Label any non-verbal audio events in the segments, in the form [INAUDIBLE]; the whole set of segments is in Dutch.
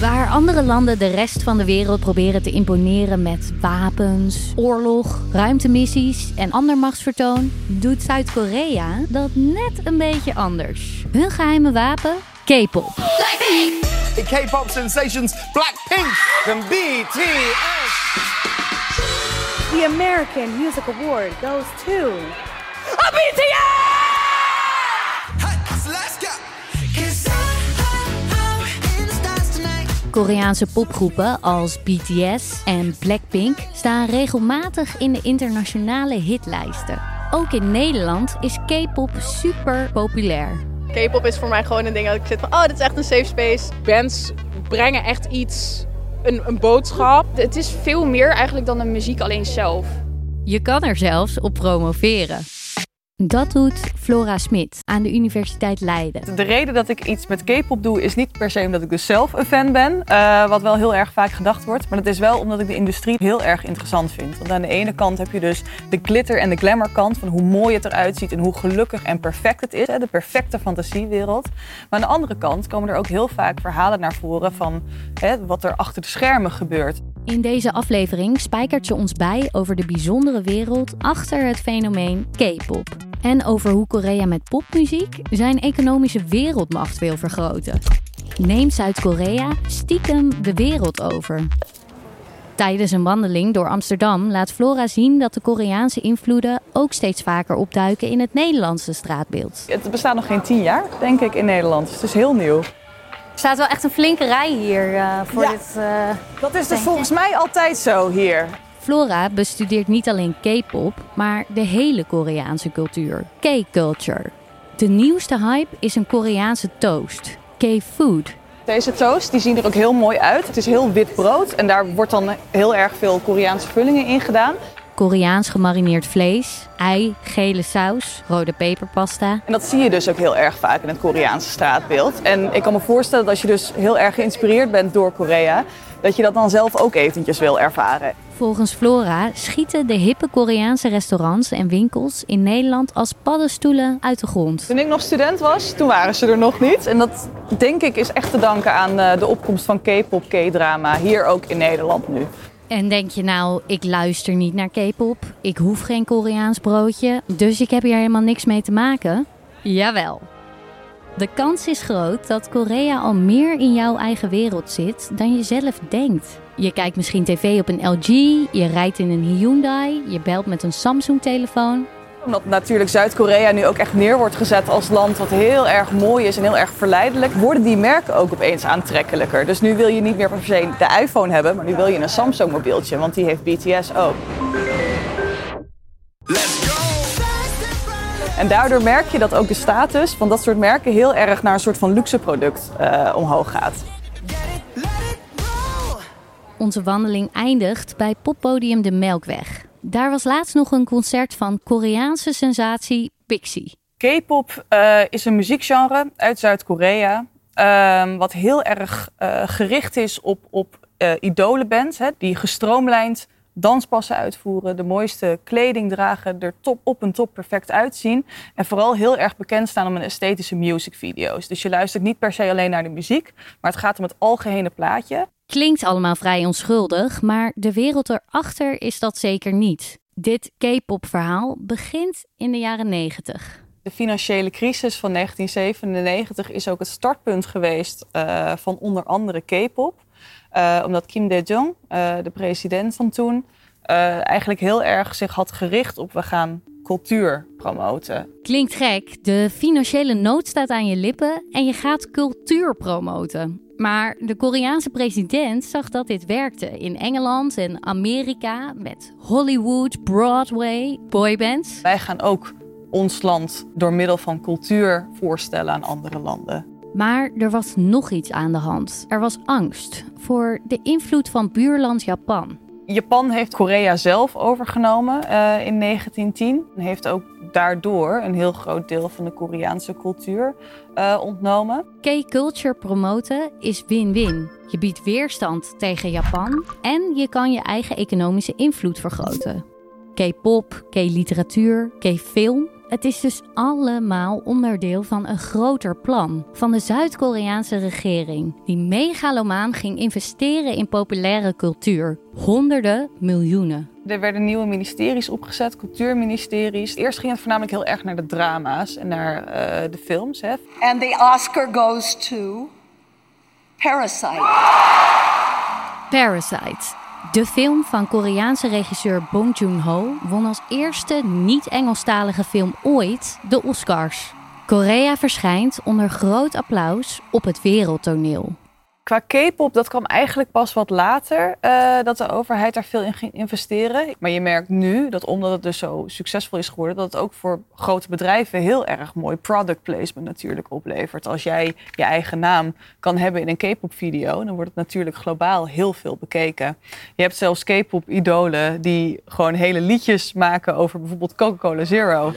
Waar andere landen de rest van de wereld proberen te imponeren met wapens, oorlog, ruimtemissies en ander machtsvertoon, doet Zuid-Korea dat net een beetje anders. Hun geheime wapen? K-pop. The K-pop sensations Blackpink from BTS. The American Music Award goes to Koreaanse popgroepen als BTS en Blackpink staan regelmatig in de internationale hitlijsten. Ook in Nederland is K-pop super populair. K-pop is voor mij gewoon een ding dat ik zit van, oh, dit is echt een safe space. bands brengen echt iets, een, een boodschap. Het is veel meer eigenlijk dan de muziek alleen zelf. Je kan er zelfs op promoveren. Dat doet Flora Smit aan de Universiteit Leiden. De reden dat ik iets met K-pop doe is niet per se omdat ik dus zelf een fan ben, eh, wat wel heel erg vaak gedacht wordt. Maar dat is wel omdat ik de industrie heel erg interessant vind. Want aan de ene kant heb je dus de glitter en de glamour kant van hoe mooi het eruit ziet en hoe gelukkig en perfect het is. Hè, de perfecte fantasiewereld. Maar aan de andere kant komen er ook heel vaak verhalen naar voren van hè, wat er achter de schermen gebeurt. In deze aflevering spijkert ze ons bij over de bijzondere wereld achter het fenomeen K-pop. En over hoe Korea met popmuziek zijn economische wereldmacht wil vergroten. Neemt Zuid-Korea stiekem de wereld over? Tijdens een wandeling door Amsterdam laat Flora zien dat de Koreaanse invloeden ook steeds vaker opduiken in het Nederlandse straatbeeld. Het bestaat nog geen tien jaar, denk ik, in Nederland. Dus het is heel nieuw. Er staat wel echt een flinke rij hier eh, voor Ja. dit. eh, Dat is dus volgens mij altijd zo hier. Flora bestudeert niet alleen K-pop, maar de hele Koreaanse cultuur, K-culture. De nieuwste hype is een Koreaanse toast, K-food. Deze toast die zien er ook heel mooi uit. Het is heel wit brood en daar wordt dan heel erg veel Koreaanse vullingen in gedaan. Koreaans gemarineerd vlees, ei, gele saus, rode peperpasta. En dat zie je dus ook heel erg vaak in het Koreaanse straatbeeld. En ik kan me voorstellen dat als je dus heel erg geïnspireerd bent door Korea, dat je dat dan zelf ook eventjes wil ervaren. Volgens Flora schieten de hippe Koreaanse restaurants en winkels in Nederland als paddenstoelen uit de grond. Toen ik nog student was, toen waren ze er nog niet. En dat denk ik is echt te danken aan eh, de opkomst van K-pop, K-drama, hier ook in Nederland nu. En denk je nou, ik luister niet naar K-pop, ik hoef geen Koreaans broodje, dus ik heb hier helemaal niks mee te maken? Jawel. De kans is groot dat Korea al meer in jouw eigen wereld zit dan je zelf denkt. Je kijkt misschien tv op een LG, je rijdt in een Hyundai, je belt met een Samsung-telefoon. Omdat natuurlijk Zuid-Korea nu ook echt neer wordt gezet als land wat heel erg mooi is en heel erg verleidelijk, worden die merken ook opeens aantrekkelijker. Dus nu wil je niet meer per se de iPhone hebben, maar nu wil je een Samsung mobieltje, want die heeft BTS ook. En daardoor merk je dat ook de status van dat soort merken heel erg naar een soort van luxe product eh, omhoog gaat. Onze wandeling eindigt bij poppodium De Melkweg. Daar was laatst nog een concert van Koreaanse sensatie Pixie. K-pop eh, is een muziekgenre uit Zuid-Korea. ehm, wat heel erg eh, gericht is op, op idolenbands. Hè, die gestroomlijnd danspassen uitvoeren. De mooiste kleding dragen. Er top, op een top perfect uitzien. En vooral heel erg bekend staan om hun esthetische musicvideo's. Dus je luistert niet per se alleen naar de muziek. Maar het gaat om het algehele plaatje. Klinkt allemaal vrij onschuldig, maar de wereld erachter is dat zeker niet. Dit K-pop verhaal begint in de jaren 90. De financiële crisis van 1997 is ook het startpunt geweest eh, van onder andere K-pop. Eh, omdat Kim Dae-jong, eh, de president van toen, eh, eigenlijk heel erg zich had gericht op we gaan cultuur promoten. Klinkt gek, de financiële nood staat aan je lippen en je gaat cultuur promoten. Maar de Koreaanse president zag dat dit werkte in Engeland en Amerika met Hollywood, Broadway, boybands. Wij gaan ook ons land door middel van cultuur voorstellen aan andere landen. Maar er was nog iets aan de hand. Er was angst voor de invloed van buurland Japan. Japan heeft Korea zelf overgenomen eh, in 1910. En heeft ook daardoor een heel groot deel van de Koreaanse cultuur eh, ontnomen. K-culture promoten is win-win. Je biedt weerstand tegen Japan en je kan je eigen economische invloed vergroten. K-pop, K-literatuur, K-film. Het is dus allemaal onderdeel van een groter plan van de Zuid-Koreaanse regering, die megalomaan ging investeren in populaire cultuur. Honderden miljoenen. Er werden nieuwe ministeries opgezet, cultuurministeries. Eerst ging het voornamelijk heel erg naar de drama's en naar uh, de films. Hè. And the Oscar goes to Parasite. Parasite. De film van Koreaanse regisseur Bong Joon-ho won als eerste niet-Engelstalige film ooit de Oscars. Korea verschijnt onder groot applaus op het wereldtoneel qua K-pop, dat kwam eigenlijk pas wat later uh, dat de overheid daar veel in ging investeren. Maar je merkt nu dat omdat het dus zo succesvol is geworden, dat het ook voor grote bedrijven heel erg mooi product placement natuurlijk oplevert. Als jij je eigen naam kan hebben in een K-pop video, dan wordt het natuurlijk globaal heel veel bekeken. Je hebt zelfs K-pop idolen die gewoon hele liedjes maken over bijvoorbeeld Coca-Cola Zero.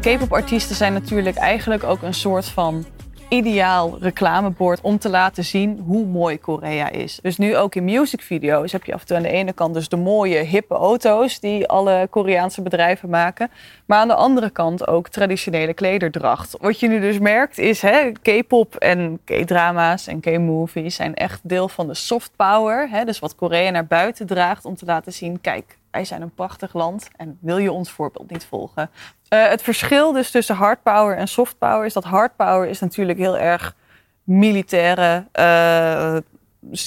K-pop artiesten zijn natuurlijk eigenlijk ook een soort van ideaal reclamebord om te laten zien hoe mooi Korea is. Dus nu ook in musicvideo's heb je af en toe aan de ene kant dus de mooie hippe auto's die alle Koreaanse bedrijven maken. Maar aan de andere kant ook traditionele klederdracht. Wat je nu dus merkt is K-pop en K-drama's en K-movies zijn echt deel van de soft power. Hè, dus wat Korea naar buiten draagt om te laten zien, kijk, wij zijn een prachtig land en wil je ons voorbeeld niet volgen? Uh, het verschil dus tussen hard power en soft power is dat hard power is natuurlijk heel erg militaire uh,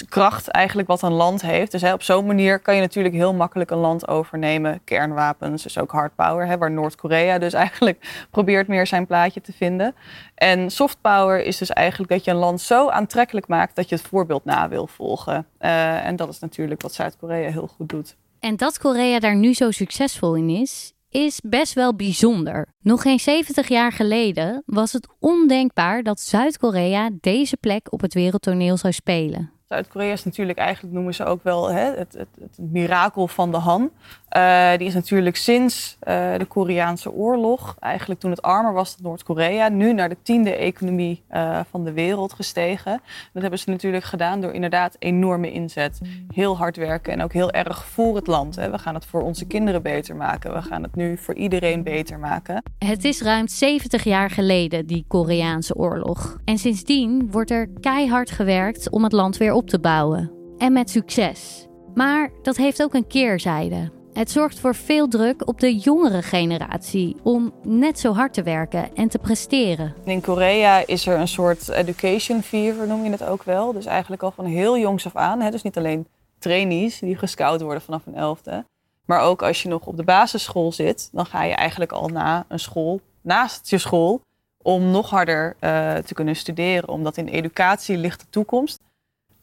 kracht eigenlijk wat een land heeft. Dus hè, op zo'n manier kan je natuurlijk heel makkelijk een land overnemen. Kernwapens, dus ook hard power, hè, waar Noord-Korea dus [LAUGHS] eigenlijk probeert meer zijn plaatje te vinden. En soft power is dus eigenlijk dat je een land zo aantrekkelijk maakt dat je het voorbeeld na wil volgen. Uh, en dat is natuurlijk wat Zuid-Korea heel goed doet. En dat Korea daar nu zo succesvol in is, is best wel bijzonder. Nog geen 70 jaar geleden was het ondenkbaar dat Zuid-Korea deze plek op het wereldtoneel zou spelen. Zuid-Korea is natuurlijk eigenlijk, noemen ze ook wel hè, het, het, het, mirakel van de Han. Uh, die is natuurlijk sinds uh, de Koreaanse oorlog, eigenlijk toen het armer was dan Noord-Korea, nu naar de tiende economie uh, van de wereld gestegen. Dat hebben ze natuurlijk gedaan door inderdaad enorme inzet. Heel hard werken en ook heel erg voor het land. Hè. We gaan het voor onze kinderen beter maken. We gaan het nu voor iedereen beter maken. Het is ruim 70 jaar geleden, die Koreaanse oorlog. En sindsdien wordt er keihard gewerkt om het land weer op te bouwen. En met succes. Maar dat heeft ook een keerzijde. Het zorgt voor veel druk op de jongere generatie om net zo hard te werken en te presteren. In Korea is er een soort education fever, noem je het ook wel. Dus eigenlijk al van heel jongs af aan. Hè? Dus niet alleen trainees die gescout worden vanaf een elfde. Maar ook als je nog op de basisschool zit, dan ga je eigenlijk al na een school, naast je school, om nog harder uh, te kunnen studeren. Omdat in educatie ligt de toekomst.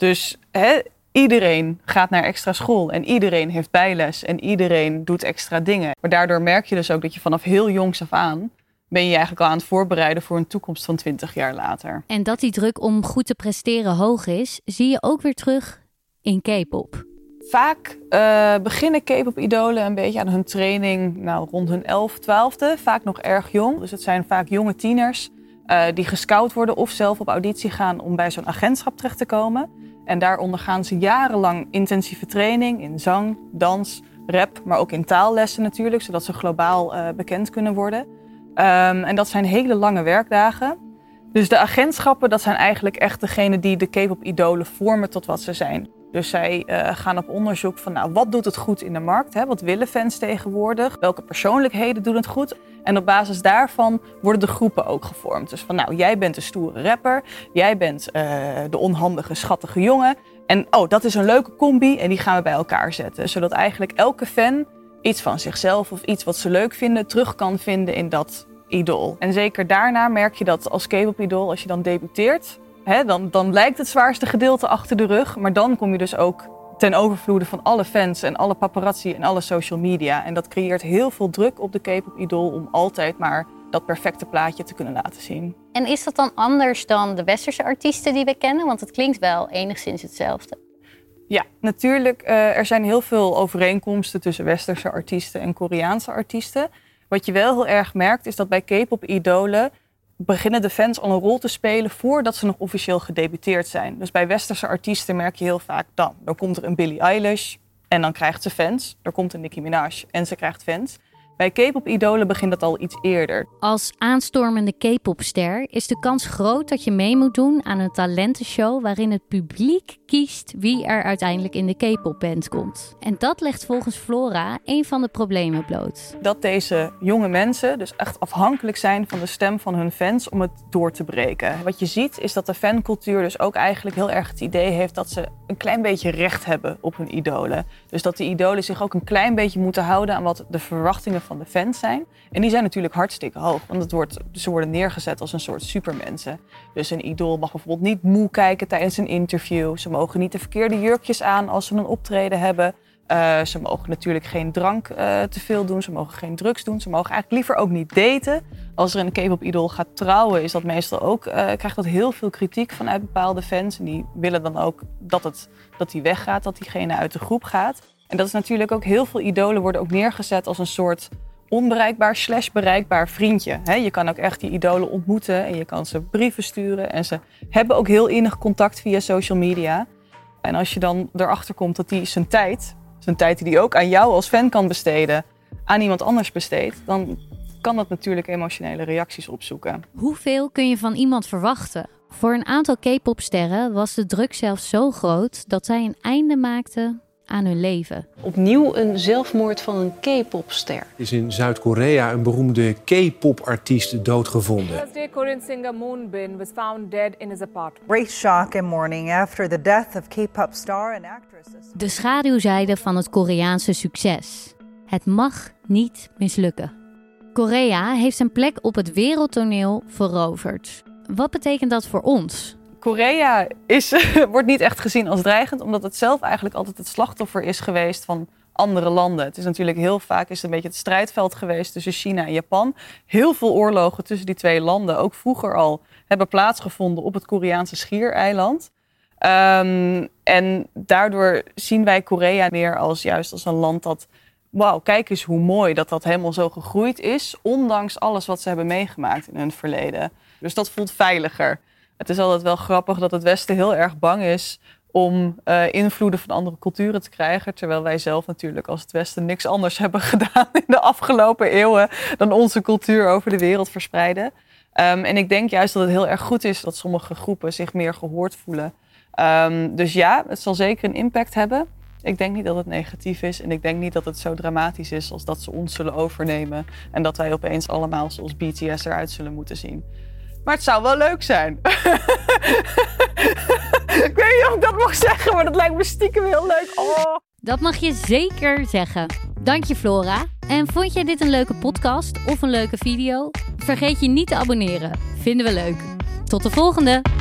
Dus hè, iedereen gaat naar extra school en iedereen heeft bijles en iedereen doet extra dingen. Maar daardoor merk je dus ook dat je vanaf heel jongs af aan ben je eigenlijk al aan het voorbereiden voor een toekomst van 20 jaar later. En dat die druk om goed te presteren hoog is, zie je ook weer terug in K-pop. Vaak uh, beginnen K-pop-idolen een beetje aan hun training nou, rond hun 11, 12e. Vaak nog erg jong. Dus het zijn vaak jonge tieners uh, die gescout worden of zelf op auditie gaan om bij zo'n agentschap terecht te komen. En daar ondergaan ze jarenlang intensieve training in zang, dans, rap, maar ook in taallessen natuurlijk, zodat ze globaal uh, bekend kunnen worden. Um, en dat zijn hele lange werkdagen. Dus de agentschappen, dat zijn eigenlijk echt degene die de K-pop-idolen vormen tot wat ze zijn. Dus zij uh, gaan op onderzoek van, nou, wat doet het goed in de markt? Hè? Wat willen fans tegenwoordig? Welke persoonlijkheden doen het goed? En op basis daarvan worden de groepen ook gevormd. Dus van, nou, jij bent de stoere rapper. Jij bent uh, de onhandige, schattige jongen. En oh, dat is een leuke combi en die gaan we bij elkaar zetten. Zodat eigenlijk elke fan iets van zichzelf of iets wat ze leuk vinden terug kan vinden in dat idool. En zeker daarna merk je dat als K-pop-idool, als je dan debuteert, hè, dan, dan lijkt het zwaarste gedeelte achter de rug. Maar dan kom je dus ook ten overvloede van alle fans en alle paparazzi en alle social media. En dat creëert heel veel druk op de K-pop-idool om altijd maar dat perfecte plaatje te kunnen laten zien. En is dat dan anders dan de westerse artiesten die we kennen? Want het klinkt wel enigszins hetzelfde. Ja, natuurlijk. Uh, er zijn heel veel overeenkomsten tussen westerse artiesten en Koreaanse artiesten. Wat je wel heel erg merkt is dat bij K-pop-idolen beginnen de fans al een rol te spelen voordat ze nog officieel gedebuteerd zijn. Dus bij westerse artiesten merk je heel vaak dan. Dan komt er een Billie Eilish, En dan krijgt ze fans. Er komt een Nicki Minaj en ze krijgt fans. Bij K-pop-idolen begint dat al iets eerder. Als aanstormende K-popster is de kans groot dat je mee moet doen aan een talentenshow waarin het publiek kiest wie er uiteindelijk in de K-pop-band komt. En dat legt volgens Flora een van de problemen bloot. Dat deze jonge mensen dus echt afhankelijk zijn van de stem van hun fans om het door te breken. Wat je ziet is dat de fancultuur dus ook eigenlijk heel erg het idee heeft dat ze een klein beetje recht hebben op hun idolen. Dus dat de idolen zich ook een klein beetje moeten houden aan wat de verwachtingen van de fans zijn. En die zijn natuurlijk hartstikke hoog, want het wordt, ze worden neergezet als een soort supermensen. Dus een idool mag bijvoorbeeld niet moe kijken tijdens een interview. Ze mogen niet de verkeerde jurkjes aan als ze een optreden hebben. Uh, ze mogen natuurlijk geen drank uh, te veel doen. Ze mogen geen drugs doen. Ze mogen eigenlijk liever ook niet daten. Als er een K-pop-idool gaat trouwen, is dat meestal ook, uh, krijgt dat heel veel kritiek vanuit bepaalde fans. En die willen dan ook dat, het, dat die weggaat, dat diegene uit de groep gaat. En dat is natuurlijk ook heel veel idolen worden ook neergezet als een soort onbereikbaar slash bereikbaar vriendje. Je kan ook echt die idolen ontmoeten en je kan ze brieven sturen. En ze hebben ook heel innig contact via social media. En als je dan erachter komt dat hij zijn tijd, zijn tijd die hij ook aan jou als fan kan besteden, aan iemand anders besteedt, dan kan dat natuurlijk emotionele reacties opzoeken. Hoeveel kun je van iemand verwachten? Voor een aantal K-popsterren was de druk zelfs zo groot dat zij een einde maakten aan hun leven. Opnieuw een zelfmoord van een K-popster. is in Zuid-Korea een beroemde K-pop-artiest doodgevonden. Korean singer Moonbin was found dead in his apartment. Great shock and mourning after the death of K-pop star and actress. De schaduwzijde van het Koreaanse succes. Het mag niet mislukken. Korea heeft zijn plek op het wereldtoneel veroverd. Wat betekent dat voor ons? Korea is, [LAUGHS] wordt niet echt gezien als dreigend, omdat het zelf eigenlijk altijd het slachtoffer is geweest van andere landen. Het is natuurlijk heel vaak is een beetje het strijdveld geweest tussen China en Japan. Heel veel oorlogen tussen die twee landen, ook vroeger al, hebben plaatsgevonden op het Koreaanse schiereiland. Um, en daardoor zien wij Korea meer als juist als een land dat, wauw, kijk eens hoe mooi dat dat helemaal zo gegroeid is, ondanks alles wat ze hebben meegemaakt in hun verleden. Dus dat voelt veiliger. Het is altijd wel grappig dat het Westen heel erg bang is om uh, invloeden van andere culturen te krijgen. Terwijl wij zelf natuurlijk als het Westen niks anders [LAUGHS] hebben gedaan in de afgelopen eeuwen dan onze cultuur over de wereld verspreiden. Um, en ik denk juist dat het heel erg goed is dat sommige groepen zich meer gehoord voelen. Um, dus ja, het zal zeker een impact hebben. Ik denk niet dat het negatief is en ik denk niet dat het zo dramatisch is als dat ze ons zullen overnemen en dat wij opeens allemaal zoals BTS eruit zullen moeten zien. Maar het zou wel leuk zijn. [LAUGHS] ik weet niet of ik dat mag zeggen, maar dat lijkt me stiekem heel leuk. Oh. Dat mag je zeker zeggen. Dank je Flora. En vond jij dit een leuke podcast of een leuke video? Vergeet je niet te abonneren. Vinden we leuk. Tot de volgende!